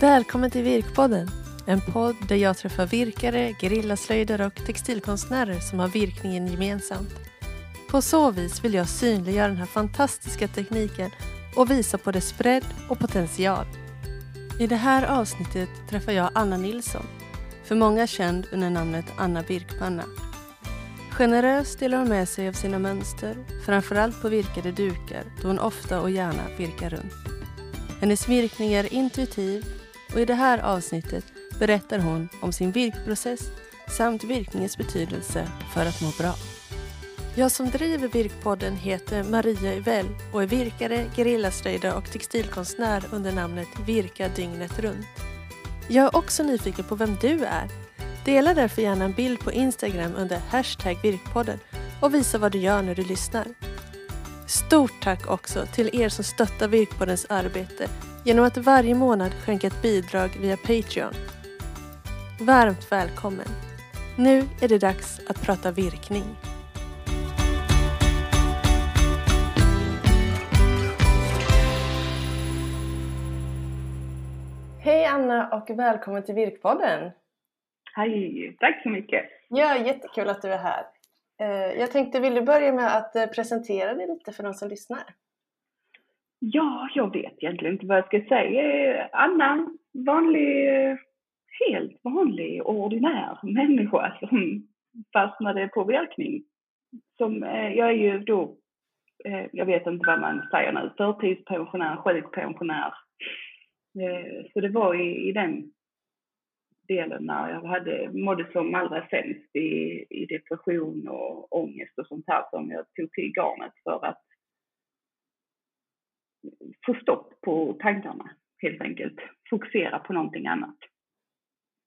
Välkommen till Virkpodden! En podd där jag träffar virkare, gerillaslöjdare och textilkonstnärer som har virkningen gemensamt. På så vis vill jag synliggöra den här fantastiska tekniken och visa på dess bredd och potential. I det här avsnittet träffar jag Anna Nilsson, för många känd under namnet Anna Virkpanna. Generöst delar hon med sig av sina mönster, framförallt på virkade dukar då hon ofta och gärna virkar runt. Hennes virkning är intuitiv och i det här avsnittet berättar hon om sin virkprocess samt virkningens betydelse för att må bra. Jag som driver Virkpodden heter Maria Uvell och är virkare, gerillaslöjdare och textilkonstnär under namnet Virka dygnet runt. Jag är också nyfiken på vem du är. Dela därför gärna en bild på Instagram under hashtag Virkpodden och visa vad du gör när du lyssnar. Stort tack också till er som stöttar Virkpoddens arbete genom att varje månad skänka ett bidrag via Patreon. Varmt välkommen! Nu är det dags att prata virkning. Hej Anna och välkommen till Virkpodden! Hej, tack så mycket! Ja, jättekul att du är här. Eh, jag tänkte, vill du börja med att eh, presentera dig lite för de som lyssnar? Ja, jag vet egentligen inte vad jag ska säga. Anna, vanlig, helt vanlig ordinär människa som fastnade på verkning. Som, eh, jag är ju då, eh, jag vet inte vad man säger nu, förtidspensionär, sjukpensionär. Eh, så det var i, i den delen när jag hade, mådde som allra sämst i, i depression och ångest och sånt här som jag tog till garnet för att få stopp på tankarna helt enkelt. Fokusera på någonting annat.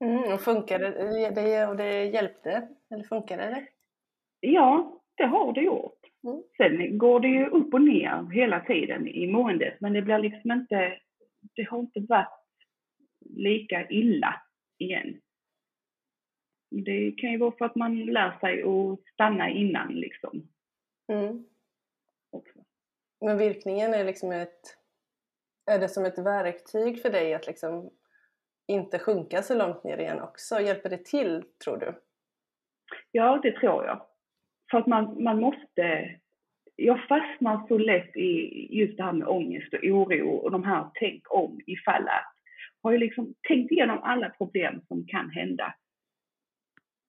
Mm, och funkade det, och det hjälpte? Eller funkade det? Ja, det har det gjort. Mm. Sen går det ju upp och ner hela tiden i måendet men det blir liksom inte, det har inte varit lika illa igen. Det kan ju vara för att man lär sig att stanna innan liksom. Mm. Men virkningen är liksom ett... Är det som ett verktyg för dig att liksom inte sjunka så långt ner igen också? Hjälper det till, tror du? Ja, det tror jag. För att man, man måste... Jag fastnar så lätt i just det här med ångest och oro och de här tänk om ifall att. Har ju liksom tänkt igenom alla problem som kan hända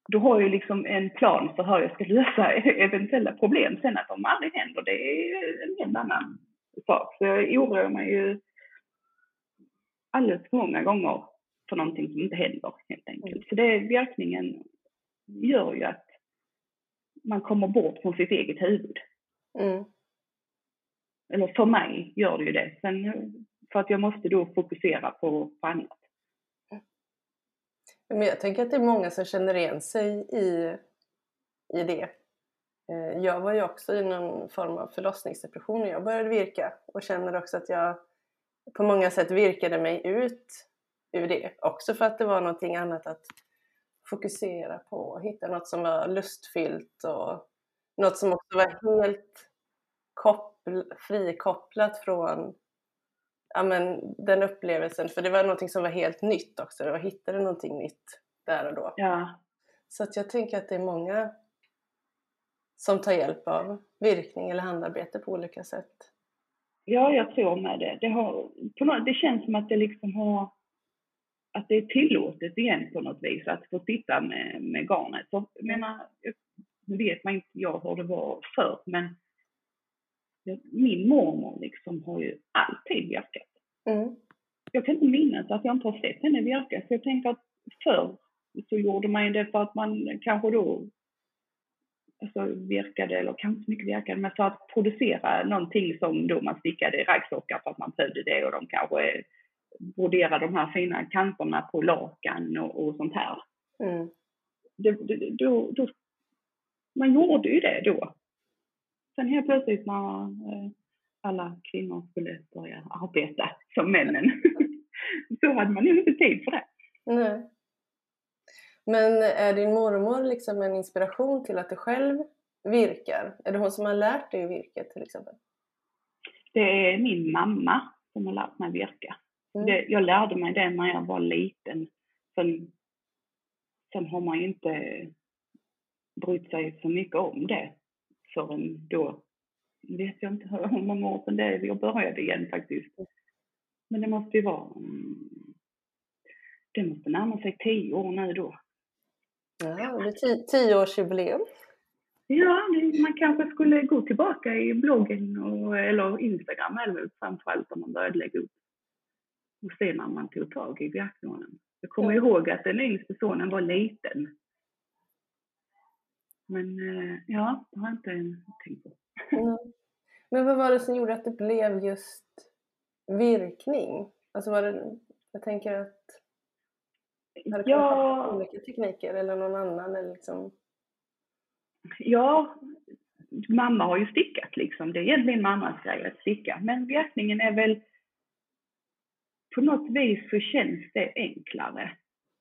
då har jag liksom en plan för hur jag ska lösa eventuella problem. Sen att de aldrig händer, det är en helt annan sak. Så jag oroar mig ju alldeles för många gånger för någonting som inte händer helt enkelt. Mm. Så det virkningen gör ju att man kommer bort från sitt eget huvud. Mm. Eller för mig gör det ju det. Sen för att jag måste då fokusera på, på annat. Men jag tänker att det är många som känner igen sig i, i det. Eh, jag var ju också i någon form av förlossningsdepression när jag började virka och känner också att jag på många sätt virkade mig ut ur det. Också för att det var någonting annat att fokusera på, hitta något som var lustfyllt och något som också var helt koppl- frikopplat från ja, men, den upplevelsen. För det var någonting som var helt nytt också. Jag hittade någonting nytt där och då. Ja. Så att jag tänker att det är många som tar hjälp av virkning eller handarbete på olika sätt. Ja, jag tror med det. Det, har, det känns som att det liksom har att det är tillåtet igen på något vis att få sitta med, med garnet. Så, jag menar, nu vet man inte jag hur det var förr, men min mormor liksom har ju alltid virkat. Mm. Jag kan inte minnas att jag inte har sett henne virka, så jag tänker att förr så gjorde man det för att man kanske då alltså virkade, eller kanske inte mycket virkade, men för att producera någonting som då man stickade raggsockar för att man behövde det och de kanske broderade de här fina kanterna på lakan och, och sånt här. Mm. Det, det, då, då, man gjorde ju det då. Sen helt plötsligt när eh, alla kvinnor skulle börja arbeta som männen, så hade man ju inte tid för det. Nej. Men är din mormor liksom en inspiration till att du själv virkar? Är det hon som har lärt dig virka till exempel? Det är min mamma som har lärt mig virka. Mm. Det, jag lärde mig det när jag var liten. Sen, sen har man ju inte brytt sig så mycket om det förrän då, vet jag inte hur många år sedan det är jag började igen faktiskt. Men det måste ju vara, mm, det måste närma sig tio år nu då. Ja, det är tioårsjubileum. Ja, man kanske skulle gå tillbaka i bloggen och, eller Instagram eller framförallt om man började lägga upp och se när man tog tag i björkmånen. Jag kommer ja. ihåg att den yngste sonen var liten. Men eh, ja, det har jag inte tänkt på. Mm. Men vad var det som gjorde att det blev just virkning? Alltså var det, jag tänker att har det ja. olika tekniker eller någon annan? Eller liksom? Ja, mamma har ju stickat liksom. Det är egentligen mammas grej att sticka. Men virkningen är väl på något vis så känns det enklare.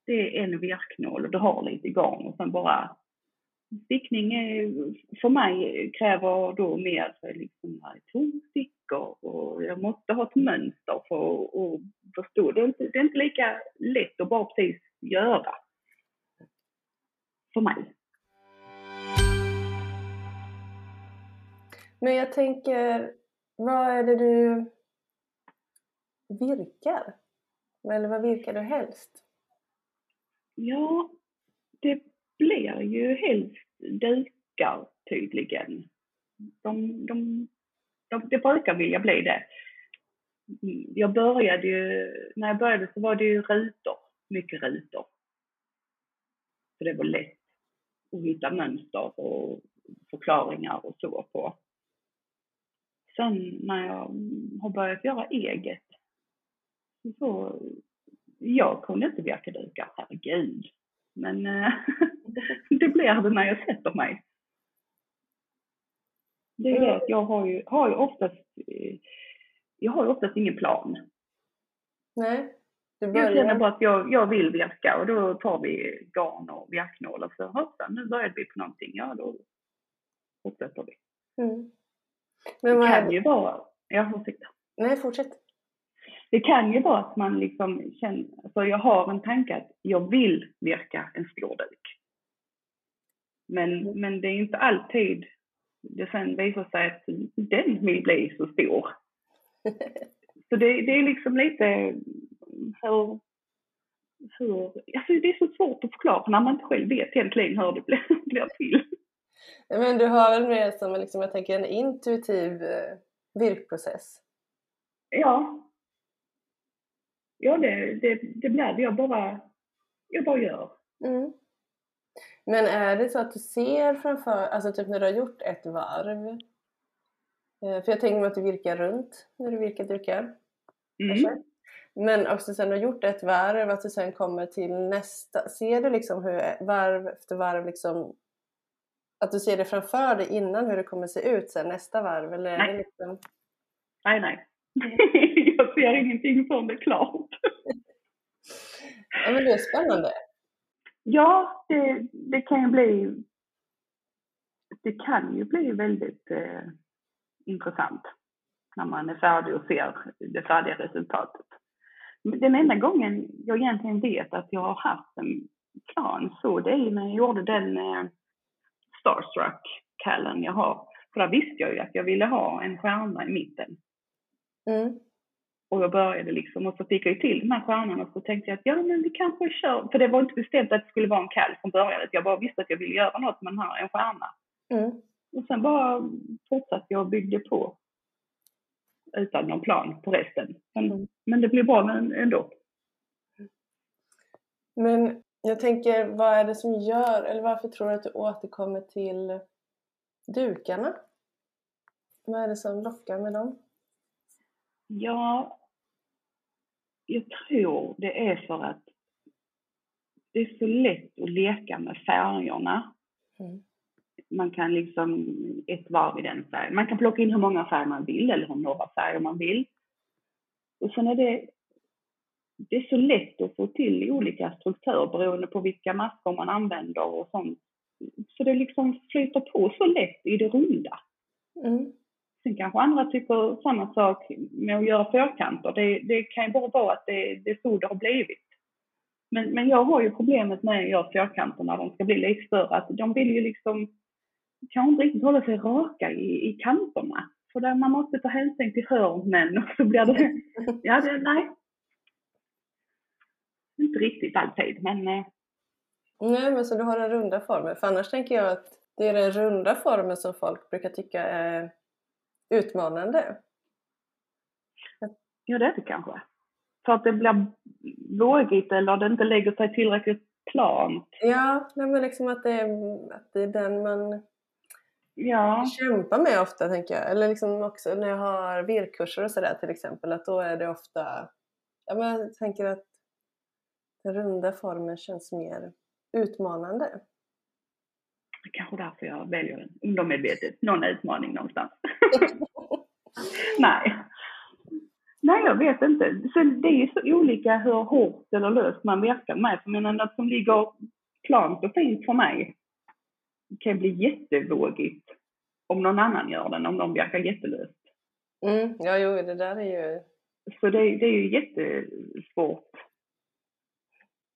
Det är en virknål och du har lite garn och sen bara stickning är, för mig kräver då mer liksom tonstickor och jag måste ha ett mönster för att förstå. Det är, inte, det är inte lika lätt att bara precis göra. För mig. Men jag tänker, vad är det du virkar? Eller vad virkar du helst? Ja, det blir ju helst dukar tydligen. De, de, de, det brukar vilja bli det. Jag började ju, när jag började så var det ju rutor, mycket rutor. För det var lätt att hitta mönster och förklaringar och så på. Sen när jag har börjat göra eget så jag kunde inte virka dukar, herregud. Men eh, det blir det när jag sätter mig. Det är att jag har ju, har ju oftast, eh, jag har ju oftast ingen plan. Nej. Jag känner bara att jag, jag vill virka och då tar vi garn och virknål och så hoppsan, nu började vi på någonting. Ja, då fortsätter vi. Mm. Men det kan ju vara, ja ursäkta. Nej, fortsätt det kan ju vara att man liksom känner, alltså jag har en tanke att jag vill virka en stor duk. Men, mm. men det är inte alltid det sen visar sig att den vill bli så stor. så det, det är liksom lite hur, hur, alltså det är så svårt att förklara när man inte själv vet egentligen hur det blir, blir till. Men du har väl mer som liksom, jag tänker en intuitiv eh, virkprocess? Ja, ja, det, det, det det. Jag bara, jag bara gör. Mm. Men är det så att du ser framför, alltså typ när du har gjort ett varv, eh, för jag tänker mig att du virkar runt när du virkar dukar. Mm. Men också sen du har gjort ett varv, att du sen kommer till nästa. Ser du liksom hur varv efter varv liksom att du ser det framför dig innan hur det kommer se ut sen nästa varv? Eller nej. Liksom... nej, nej. ser ingenting förrän det är klart. ja, men det är spännande. Ja, det, det kan ju bli det kan ju bli väldigt eh, intressant när man är färdig och ser det färdiga resultatet. Den enda gången jag egentligen vet att jag har haft en plan så det är när jag gjorde den eh, Starstruck-kallen jag har. För där visste jag ju att jag ville ha en stjärna i mitten. Mm. Och jag började liksom och så fick jag ju till de här stjärnorna och så tänkte jag att ja men vi kanske kör, för det var inte bestämt att det skulle vara en kall från början. Jag bara visste att jag ville göra något med den här, en stjärna. Mm. Och sen bara fortsatte jag och byggde på utan någon plan på resten. Men, mm. men det blev bra ändå. Men jag tänker, vad är det som gör, eller varför tror du att du återkommer till dukarna? Vad är det som lockar med dem? Ja, jag tror det är för att det är så lätt att leka med färgerna. Mm. Man kan liksom ett varv i den färgen. Man kan plocka in hur många färger man vill eller hur några färger man vill. Och sen är det, det är så lätt att få till olika strukturer beroende på vilka masker man använder och sånt. Så det liksom flyter på så lätt i det runda. Mm. Sen kanske andra tycker samma sak med att göra fyrkanter. Det, det kan ju bara vara att det, det är så det har blivit. Men, men jag har ju problemet med att göra fyrkanter när de ska bli lite större, att de vill ju liksom kanske inte riktigt hålla sig raka i, i kanterna. För där man måste ta hänsyn till hörnen och så blir det, ja det, nej. Inte riktigt alltid, men eh, Nej, men så du har den runda formen. För annars tänker jag att det är den runda formen som folk brukar tycka är utmanande. Ja, det är det kanske. För att det blir vågigt eller det inte lägger sig tillräckligt plant. Ja, nej, men liksom att det, är, att det är den man ja. kämpar med ofta, tänker jag. Eller liksom också när jag har virkkurser och sådär till exempel, att då är det ofta... Ja, men jag tänker att den runda formen känns mer utmanande. Det är kanske därför jag väljer den undermedvetet. Någon utmaning någonstans. Nej. Nej, jag vet inte. Sen, det är ju så olika hur hårt eller löst man verkar med. För jag något som ligger plant och fint för mig kan bli jättevågigt om någon annan gör den, om de verkar jättelöst. Mm, ja, jo, det där är ju... Så det, det är ju jättesvårt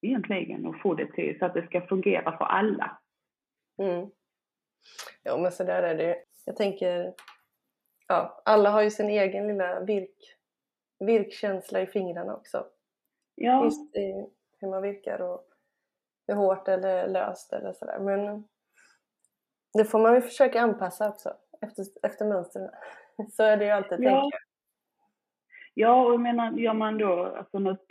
egentligen att få det till så att det ska fungera för alla. Mm. Ja men så där är det Jag tänker, ja, alla har ju sin egen lilla virk, virkkänsla i fingrarna också. Ja. Visst i hur man virkar och hur hårt eller löst eller sådär men det får man ju försöka anpassa också efter, efter mönstren. Så är det ju alltid, ja. tänker jag. Ja, och jag menar, gör man då alltså något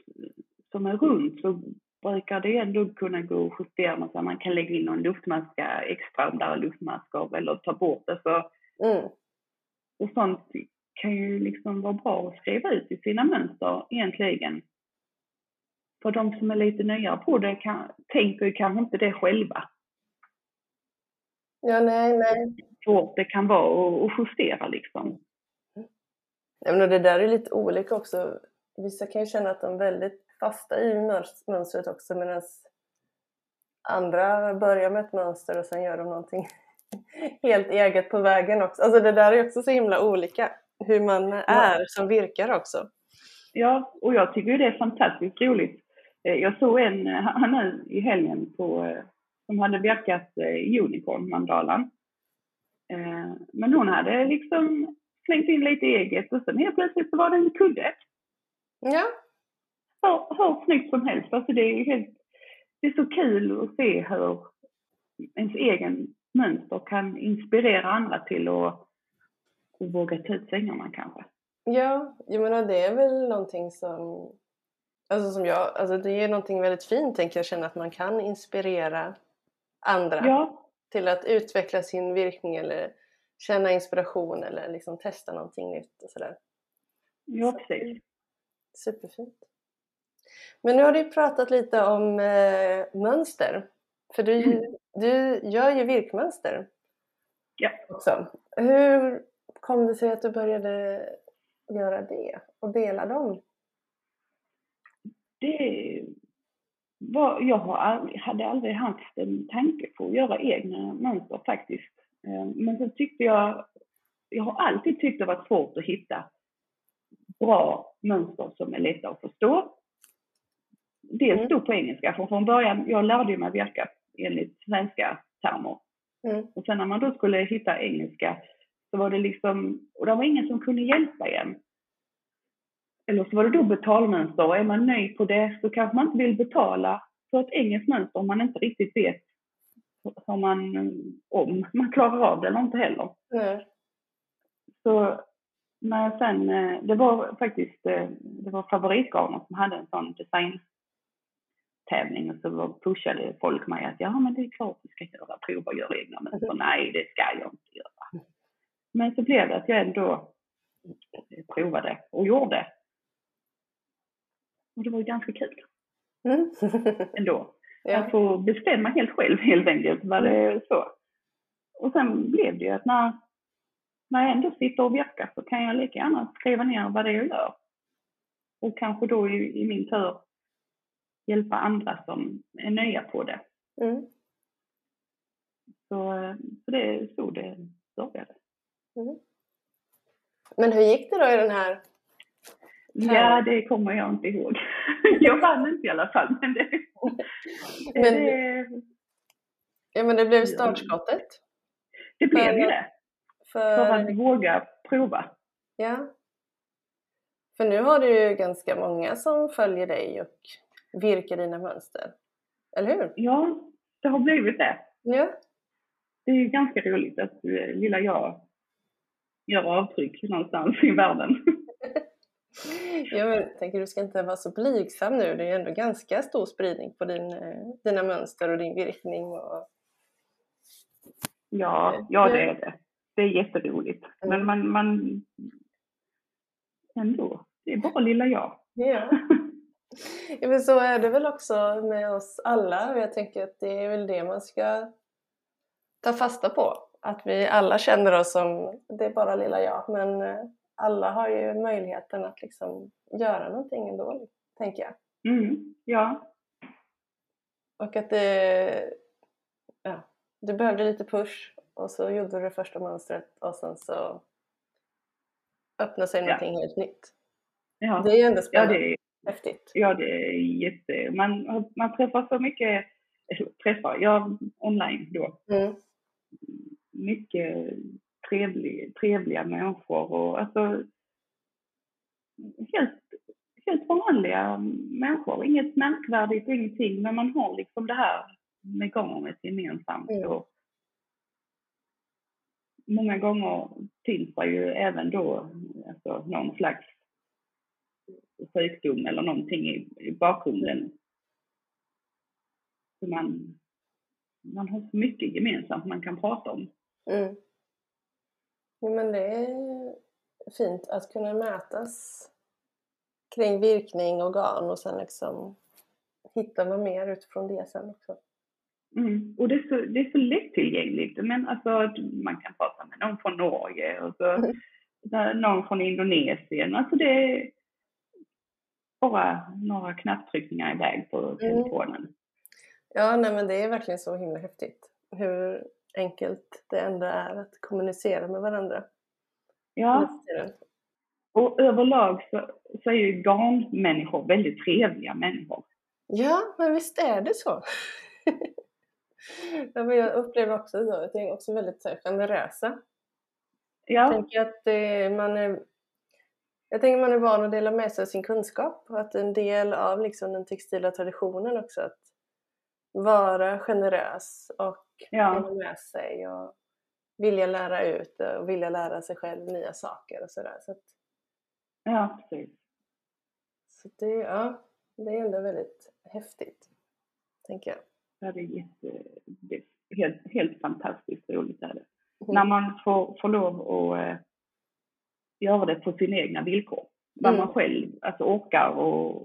som är runt så brukar det ändå kunna gå att justera så man kan lägga in någon luftmaska extra om där är luftmaskor eller ta bort det. Så, mm. Och sånt kan ju liksom vara bra att skriva ut i sina mönster egentligen. För de som är lite nyare på det kan, tänker ju kanske inte det själva. Ja, nej, nej. Svårt det kan vara att justera liksom. Ja, men det där är lite olika också. Vissa kan ju känna att de är väldigt fasta i mönstret också medan andra börjar med ett mönster och sen gör de någonting helt eget på vägen också. Alltså det där är också så himla olika hur man är ja. som virkar också. Ja, och jag tycker det är fantastiskt roligt. Eh, jag såg en han nu i helgen på, eh, som hade verkat eh, Unicorn-mandalan. Men hon hade liksom slängt in lite eget och sen helt plötsligt så var det en kudde. Ja, hur, hur snyggt som helst. Alltså det, är helt, det är så kul att se hur ens egen mönster kan inspirera andra till att, att våga ta ut svängarna kanske. Ja, jag menar det är väl någonting som Alltså som jag, alltså det är någonting väldigt fint tänker jag känna att man kan inspirera andra ja. till att utveckla sin virkning eller känna inspiration eller liksom testa någonting nytt och sådär. Ja, precis. Superfint. Men nu har du pratat lite om eh, mönster. För du, mm. du gör ju virkmönster ja. också. Hur kom det sig att du började göra det och dela dem? Det var, jag har aldrig, hade aldrig haft en tanke på att göra egna mönster faktiskt. Eh, men så tyckte jag, jag har alltid tyckt det varit svårt att hitta bra mönster som är lätta att förstå dels mm. stod på engelska, för från början, jag lärde mig verka enligt svenska termer. Mm. Och sen när man då skulle hitta engelska så var det liksom, och det var ingen som kunde hjälpa en. Eller så var det då betalmönster och är man nöjd på det så kanske man inte vill betala för ett engelskt mönster om man inte riktigt vet hur man, om man klarar av det eller inte heller. Mm. Så när jag sen, eh, det var faktiskt, eh, det var favoritgarner som hade en sån design tävling och så pushade folk mig att ja men det är klart du ska göra, prova att göra egna men så nej det ska jag inte göra. Men så blev det att jag ändå provade och gjorde. Och det var ju ganska kul. Mm. ändå. Ja. Att få bestämma helt själv helt enkelt vad det så. Och sen blev det ju att när, när jag ändå sitter och verkar så kan jag lika gärna skriva ner vad det är jag gör. Och kanske då i, i min tur hjälpa andra som är nya på det. Mm. Så, så det är så det började. Mm. Men hur gick det då i den här? Ja, det kommer jag inte ihåg. jag vann inte i alla fall. Men det, men, det, ja, men det blev startskottet. Det blev ju det. För... för att våga prova. Ja. För nu har du ju ganska många som följer dig och virkar dina mönster. Eller hur? Ja, det har blivit det. Ja. Det är ganska roligt att eh, lilla jag gör avtryck någonstans i världen. ja, men jag tänker du ska inte vara så blygsam nu. Det är ändå ganska stor spridning på din, eh, dina mönster och din virkning. Och... Ja, ja det är det. Det är jätteroligt. Mm. Men man, man ändå, det är bara lilla jag. Ja. ja, men så är det väl också med oss alla. Jag tänker att det är väl det man ska ta fasta på. Att vi alla känner oss som, det är bara lilla jag, men eh, alla har ju möjligheten att liksom göra någonting ändå, tänker jag. Mm, ja. Och att det, ja, du behövde lite push och så gjorde du det första mönstret och sen så öppnade sig ja. någonting helt nytt. Ja. Det är ju ändå spännande. Ja, det är, Häftigt. Ja, det är jätte... Man, man träffar så mycket... Träffar, ja, online då. Mm. Mycket trevlig, trevliga människor och alltså helt, helt vanliga människor. Inget märkvärdigt, ingenting, men man har liksom det här med garnet gemensamt. Mm. Och många gånger finns det ju även då alltså, någon slags sjukdom eller någonting i, i bakgrunden. Så man, man har så mycket gemensamt man kan prata om. Mm. Ja, men det är fint att kunna mötas kring virkning och garn och sen liksom hittar man mer utifrån det sen också. Mm. Och det är, så, det är så lättillgängligt. Men alltså, man kan prata med någon från Norge och så mm. någon från Indonesien. Alltså det bara några knapptryckningar iväg på mm. telefonen. Mm. Ja, nej men det är verkligen så himla häftigt. Hur enkelt det ändå är att kommunicera med varandra. Ja. Och överlag så, så är ju garnmänniskor väldigt trevliga människor. Ja, men visst är det så. jag upplever också att de är också väldigt så här, generösa. Ja. Jag tänker att det, man är jag tänker man är van att dela med sig av sin kunskap och att en del av liksom den textila traditionen också att vara generös och ja. dela med sig och vilja lära ut och vilja lära sig själv nya saker och sådär. Så ja, precis. Så det, ja, det är ändå väldigt häftigt, tänker jag. Ja, det är, jätte, det är helt, helt fantastiskt roligt. Är det. Mm. När man får, får lov att eh, göra det på sina egna villkor. Vad mm. man själv alltså, orkar och,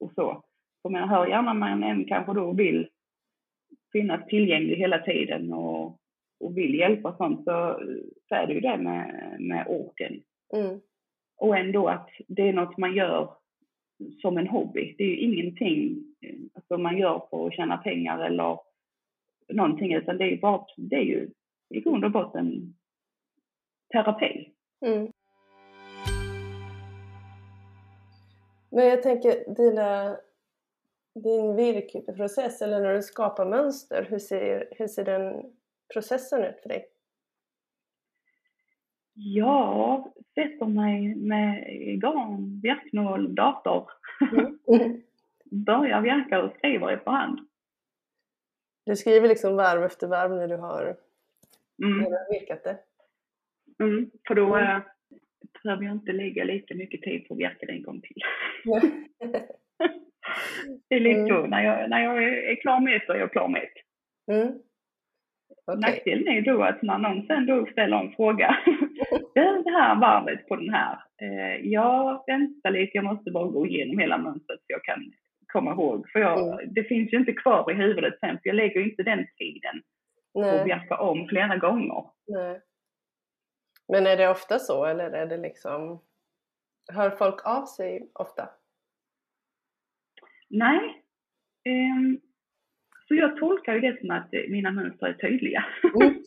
och så. För man hör gärna man än kanske då vill finnas tillgänglig hela tiden och, och vill hjälpa och sånt så, så är det ju det med, med orken. Mm. Och ändå att det är något man gör som en hobby. Det är ju ingenting alltså, man gör för att tjäna pengar eller någonting utan det är ju bara, det är ju i grund och botten terapi. Mm. Men jag tänker dina, din virkprocess eller när du skapar mönster, hur ser, hur ser den processen ut för dig? Ja, sätter mig med garn, virknål, dator. Mm. Börjar verka och skriver efter hand. Du skriver liksom varv efter varv när du har mm. virkat det? Mm, för då mm behöver jag inte lägga lika mycket tid på att verka det en gång till. det är lite mm. så, när jag, när jag är klar med ett så är jag klar med ett. Mm. Okay. Nackdelen är då att när någon sen då ställer en fråga, det här varvet på den här, eh, jag väntar lite, jag måste bara gå igenom hela mönstret så jag kan komma ihåg. För jag, mm. det finns ju inte kvar i huvudet sen, för jag lägger inte den tiden Nej. och verka om flera gånger. Nej. Men är det ofta så eller är det liksom Hör folk av sig ofta? Nej. Um, så jag tolkar ju det som att mina mönster är tydliga. Mm.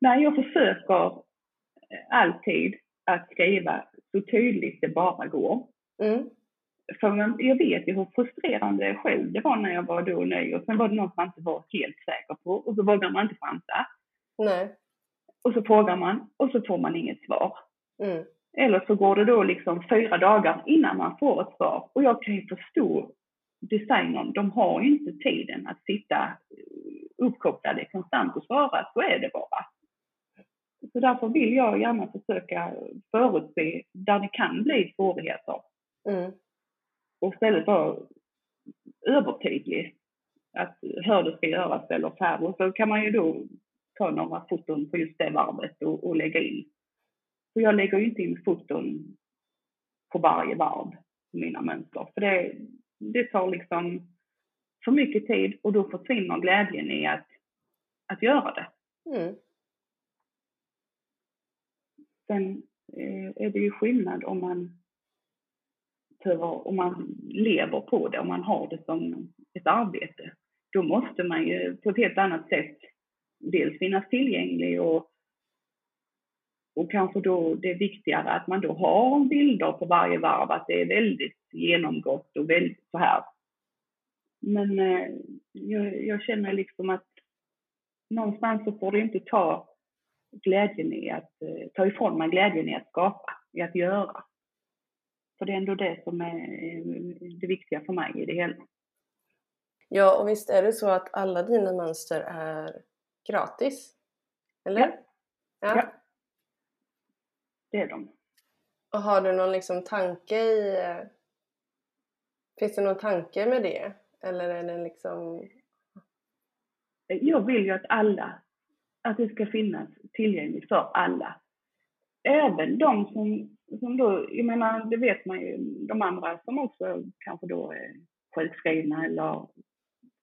Nej, jag försöker alltid att skriva så tydligt det bara går. Mm. För jag vet ju hur frustrerande själv det var när jag var då ny och sen var det något man inte var helt säker på och så vågar man inte chansa. Nej. Och så frågar man och så får man inget svar. Mm. Eller så går det då liksom fyra dagar innan man får ett svar. Och jag kan ju förstå designern, de har ju inte tiden att sitta uppkopplade konstant och svara, så är det bara. Så därför vill jag gärna försöka förutse där det kan bli svårigheter. Mm. Och istället vara övertydlig. Att hur det ska göras eller så här. Och så kan man ju då ta några foton på just det varvet och, och lägga in. Så jag lägger ju inte in foton på varje varv på mina mönster. För det, det tar liksom för mycket tid och då försvinner glädjen i att, att göra det. Mm. Sen eh, är det ju skillnad om man behöver, om man lever på det, om man har det som ett arbete. Då måste man ju på ett helt annat sätt dels finnas tillgänglig och, och kanske då det är viktigare att man då har bilder på varje varv, att det är väldigt genomgått och väldigt så här. Men eh, jag, jag känner liksom att någonstans så får det inte ta glädjen i att, eh, ta ifrån mig glädjen i att skapa, i att göra. För det är ändå det som är eh, det viktiga för mig i det hela. Ja, och visst är det så att alla dina mönster är gratis? Eller? Ja. ja. Ja. Det är de. Och har du någon liksom tanke i... Finns det någon tanke med det? Eller är det liksom... Jag vill ju att alla, att det ska finnas tillgängligt för alla. Även de som, som då, jag menar det vet man ju, de andra som också kanske då är sjukskrivna eller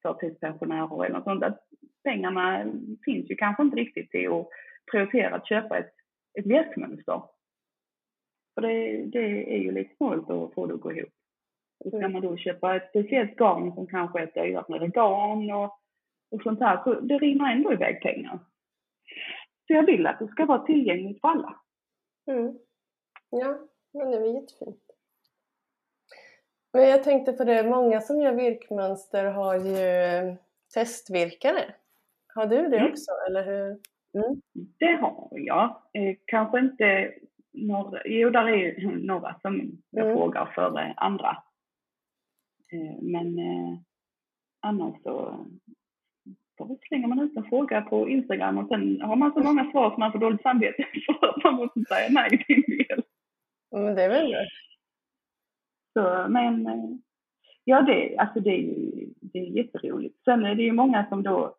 förtidspensionärer eller något sånt, att pengarna finns ju kanske inte riktigt till att prioritera att köpa ett, ett gästmönster. För det, det är ju lite snålt att få det att gå ihop. Och ska man då köpa ett speciellt garn som kanske är ett dyrare garn och, och sånt här, så det rinner ändå iväg pengar. Så jag vill att det ska vara tillgängligt för alla. Mm. Ja, men det var jättefint. Men jag tänkte på det, många som gör virkmönster har ju testvirkare. Har du det Mm. också, eller hur? Mm. Det har jag. Eh, kanske inte några, jo där är ju några som jag Mm. frågar före andra. Eh, men eh, annars så då slänger man ut en fråga på Instagram och sen har man så många svar som man får dåligt samvete för att man måste säga nej till en del. Men det är väl det. Så, men ja, det, alltså det, är det är jätteroligt. Sen är det ju många som då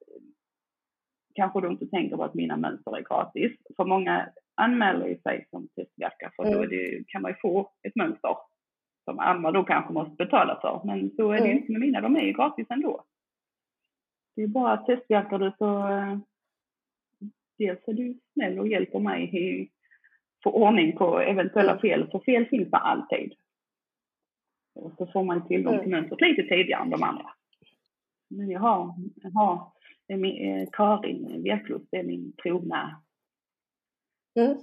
kanske då inte tänker på att mina mönster är gratis. För många anmäler ju sig som testverkare för då Mm. är det, kan man ju få ett mönster som andra då kanske måste betala för. Men så är det ju Mm. inte med mina, de är ju gratis ändå. Det är bara att testverkar du så eh, dels är du snäll och hjälper mig i få ordning på eventuella Mm. fel, för fel finns det alltid. Och så får man tillgång Mm. till mönstret lite tidigare än de andra. Men jag har, jag har min, eh, Karin Björklund, är min trogna Mm.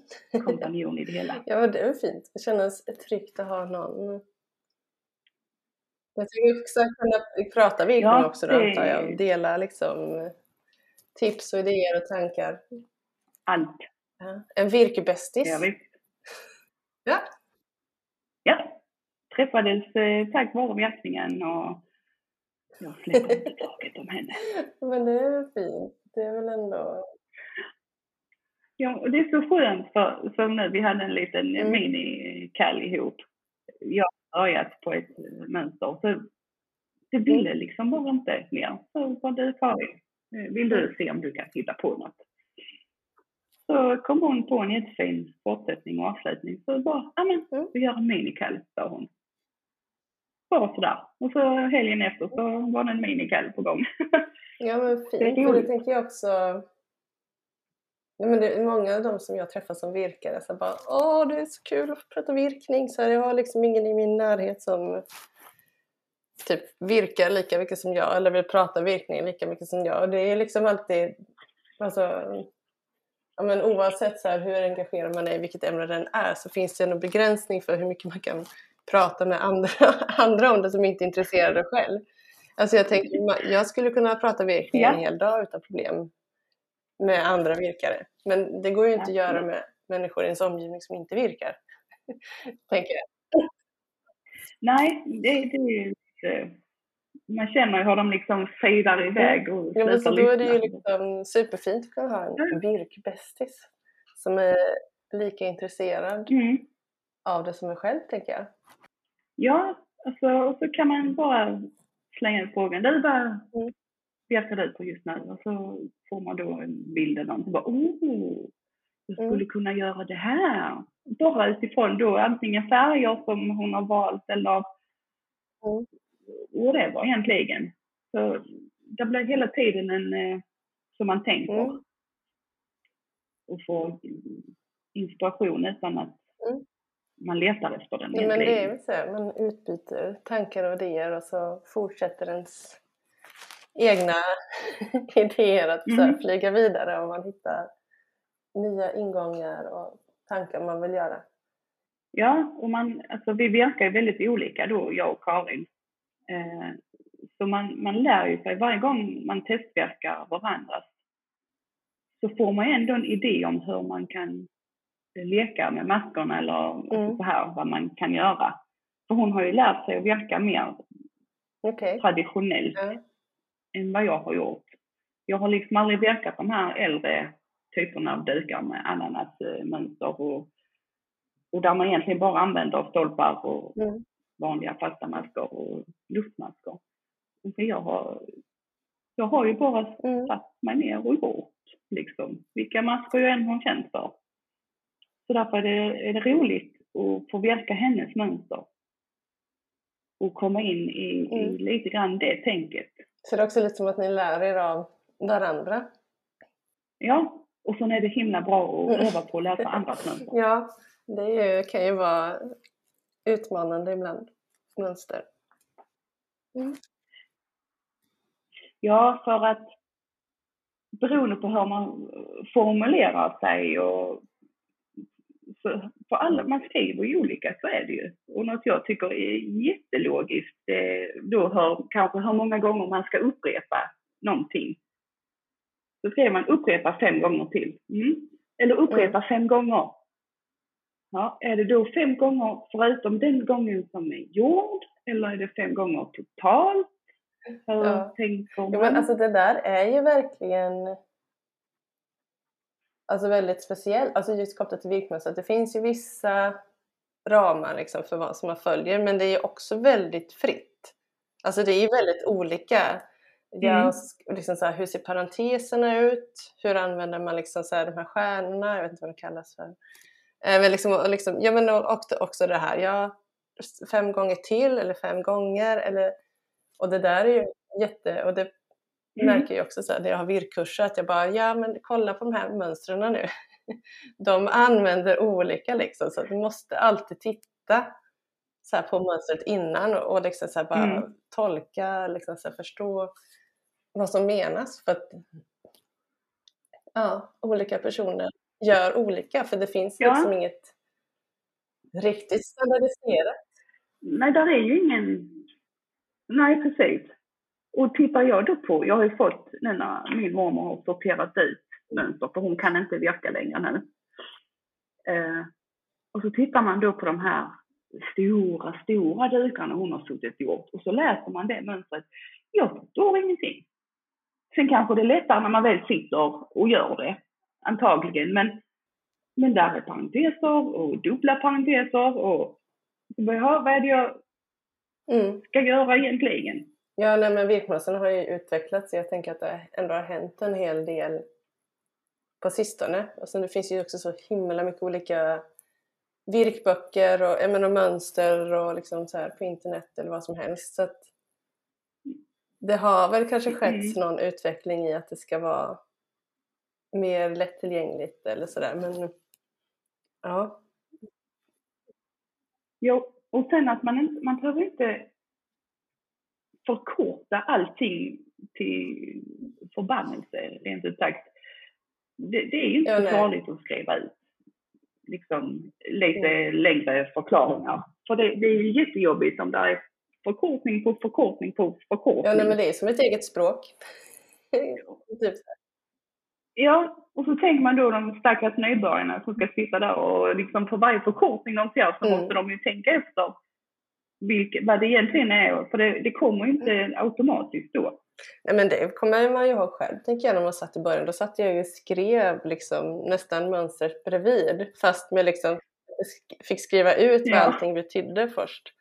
kompanjon i det hela. Ja, det är fint. Det känns tryggt att ha någon. Jag tycker också kunna prata virkning Ja, också då, det- antar jag. Dela liksom tips och idéer och tankar. Allt. Ja. En virkebästis. Ja, visst. Ja. ja. Träffades eh, tack vare mjölkningen och jag släpper inte taget om henne. Men det är fint. Det är väl ändå... Ja, och det är så skönt för som nu, vi hade en liten Mm. minikall ihop. Jag har börjat på ett mönster. Så det ville Mm. liksom bara inte mer. Så var du Karin, vill Mm. du se om du kan hitta på något? Så kom hon på en jättefin fortsättning och avslutning. Så bara, ja men Mm. vi gör en minikall, sa hon. Bara sådär. Och så helgen efter så var det en minikall på gång. Ja, men fint. Det det tänker jag också... Ja, men det är många av dem som jag träffar som virkare så bara Åh, det är så kul att prata virkning. Så här, jag har liksom ingen i min närhet som typ virkar lika mycket som jag eller vill prata virkning lika mycket som jag. Och det är liksom alltid... Alltså, ja, men oavsett så här, hur engagerad man är i vilket ämne den är så finns det en begränsning för hur mycket man kan prata med andra, andra om det som inte är intresserade själv. Alltså jag tänker, jag skulle kunna prata virkning ja. en hel dag utan problem med andra virkare. Men det går ju inte ja. att göra med människor i ens omgivning som inte virkar. tänker jag. Nej, det, det är ju man känner hur de liksom fejdar iväg och ja, men så Då är det ju liksom superfint att kunna ha en mm. virkbästis som är lika intresserad mm. Av det som en själv, tänker jag. Ja, alltså, och så kan man bara slänga ut frågan. Du, vad mm. virkar du på just nu? Och så får man då en bild av någon som bara, oh, du skulle mm. kunna göra det här. Bara utifrån då antingen färger som hon har valt eller mm whatever egentligen. Så det blir hela tiden en, eh, som man tänker. Mm. Och får inspiration utan att mm. Man letar efter den. Ja, men det är så, man utbyter tankar och idéer och så fortsätter ens egna idéer att mm. flyga vidare och man hittar nya ingångar och tankar man vill göra. Ja, och man, alltså vi verkar ju väldigt olika då, jag och Karin. Eh, så man, man lär ju sig varje gång man testverkar varandras så får man ändå en idé om hur man kan leka med maskerna eller mm. så här, vad man kan göra. För hon har ju lärt sig att verka mer okay. traditionellt mm. än vad jag har gjort. Jag har liksom aldrig verkat de här äldre typerna av dukar med ananasmönster och, och där man egentligen bara använder stolpar och mm vanliga fasta masker och luftmasker. Så jag har, jag har ju bara mm. satt mig ner och gjort liksom, vilka masker jag än har känt för. Så därför är det, är det roligt att få verka hennes mönster och komma in i, mm. i lite grann det tänket. Så det är också lite som att ni lär er av varandra? Ja, och sen är det himla bra att mm. öva på att läsa andras mönster. Ja, det ju, kan ju vara utmanande ibland, mönster. Mm. Ja, för att beroende på hur man formulerar sig och för, för alla, man skriver ju olika, så är det ju. Och något jag tycker är jättelogiskt, det, då hör, kanske hur många gånger man ska upprepa någonting. Så skriver man upprepa fem gånger till. Mm. Eller upprepa mm. fem gånger. Ja, är det då fem gånger förutom den gången som är gjord eller är det fem gånger totalt? Hur ja. tänker man? Ja, men alltså det där är ju verkligen alltså väldigt speciellt, alltså just kopplat till virkmönster. Det finns ju vissa ramar liksom för vad som man följer men det är också väldigt fritt. Alltså det är väldigt olika. Jag, mm. liksom så här, hur ser parenteserna ut? Hur använder man liksom så här, de här stjärnorna? Jag vet inte vad det kallas för. Eh, men liksom, och liksom, ja, men också, också det här, ja, fem gånger till eller fem gånger. Eller, och det där är ju jätte... Och det mm. märker jag också så här, när jag har virkkurser att jag bara, ja men kolla på de här mönstren nu. De använder olika liksom, så du måste alltid titta så på mönstret innan och, och liksom så bara mm. tolka, liksom så förstå vad som menas. För att ja, olika personer gör olika för det finns ja. liksom inget riktigt standardiserat. Nej, där är ju ingen... Nej, precis. Och tittar jag då på, jag har ju fått nu när min mormor har sorterat ut mönster för hon kan inte virka längre nu. Eh, och så tittar man då på de här stora, stora dukarna hon har suttit gjort och så läser man det mönstret. Jag förstår ingenting. Sen kanske det är lättare när man väl sitter och gör det antagligen. Men, men där är parenteser och dubbla parenteser och vad är det jag mm. ska göra egentligen? Ja, nej, men virkmönstren har ju utvecklats. Jag tänker att det ändå har hänt en hel del på sistone. Och sen det finns ju också så himla mycket olika virkböcker och, jag menar, mönster och liksom så här på internet eller vad som helst. Så att det har väl kanske skett mm. någon utveckling i att det ska vara mer lättillgängligt eller sådär. Men ja. Jo, och sen att man, man behöver inte förkorta allting till förbannelse, rent ut sagt. det, det är ju inte Ja, så farligt att skriva ut liksom, lite längre förklaringar. För det, det är ju jättejobbigt om det är förkortning på förkortning på förkortning. Ja, nej, men det är som ett eget språk. typ. Ja, och så tänker man då de stackars nybörjarna som ska sitta där och liksom för varje förkortning de ser så Mm. måste de ju tänka efter vilka, vad det egentligen är. För det, det kommer ju inte automatiskt då. Nej, men det kommer man ju ihåg själv, tänker jag, när man satt i början. Då satt jag ju och skrev liksom, nästan mönstret bredvid, fast med liksom, fick skriva ut vad Ja. allting betydde först.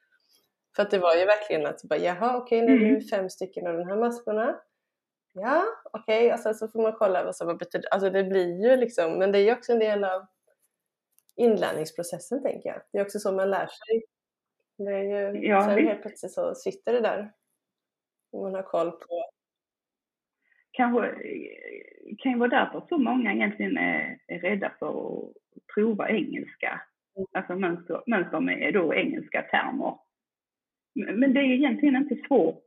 För att det var ju verkligen att, bara, jaha, okej, nu är det Mm. fem stycken av de här maskorna. Ja, okej, och sen så får man kolla vad som betyder. Alltså det blir ju liksom, men det är ju också en del av inlärningsprocessen, tänker jag. Det är också så man lär sig. Det är ju, Ja, sen visst. helt plötsligt så sitter det där. Man har koll på Kanske kan ju vara därför så många egentligen är, är rädda för att prova engelska. Mm. Alltså mönster, mönster med då engelska termer. Men men det är egentligen inte svårt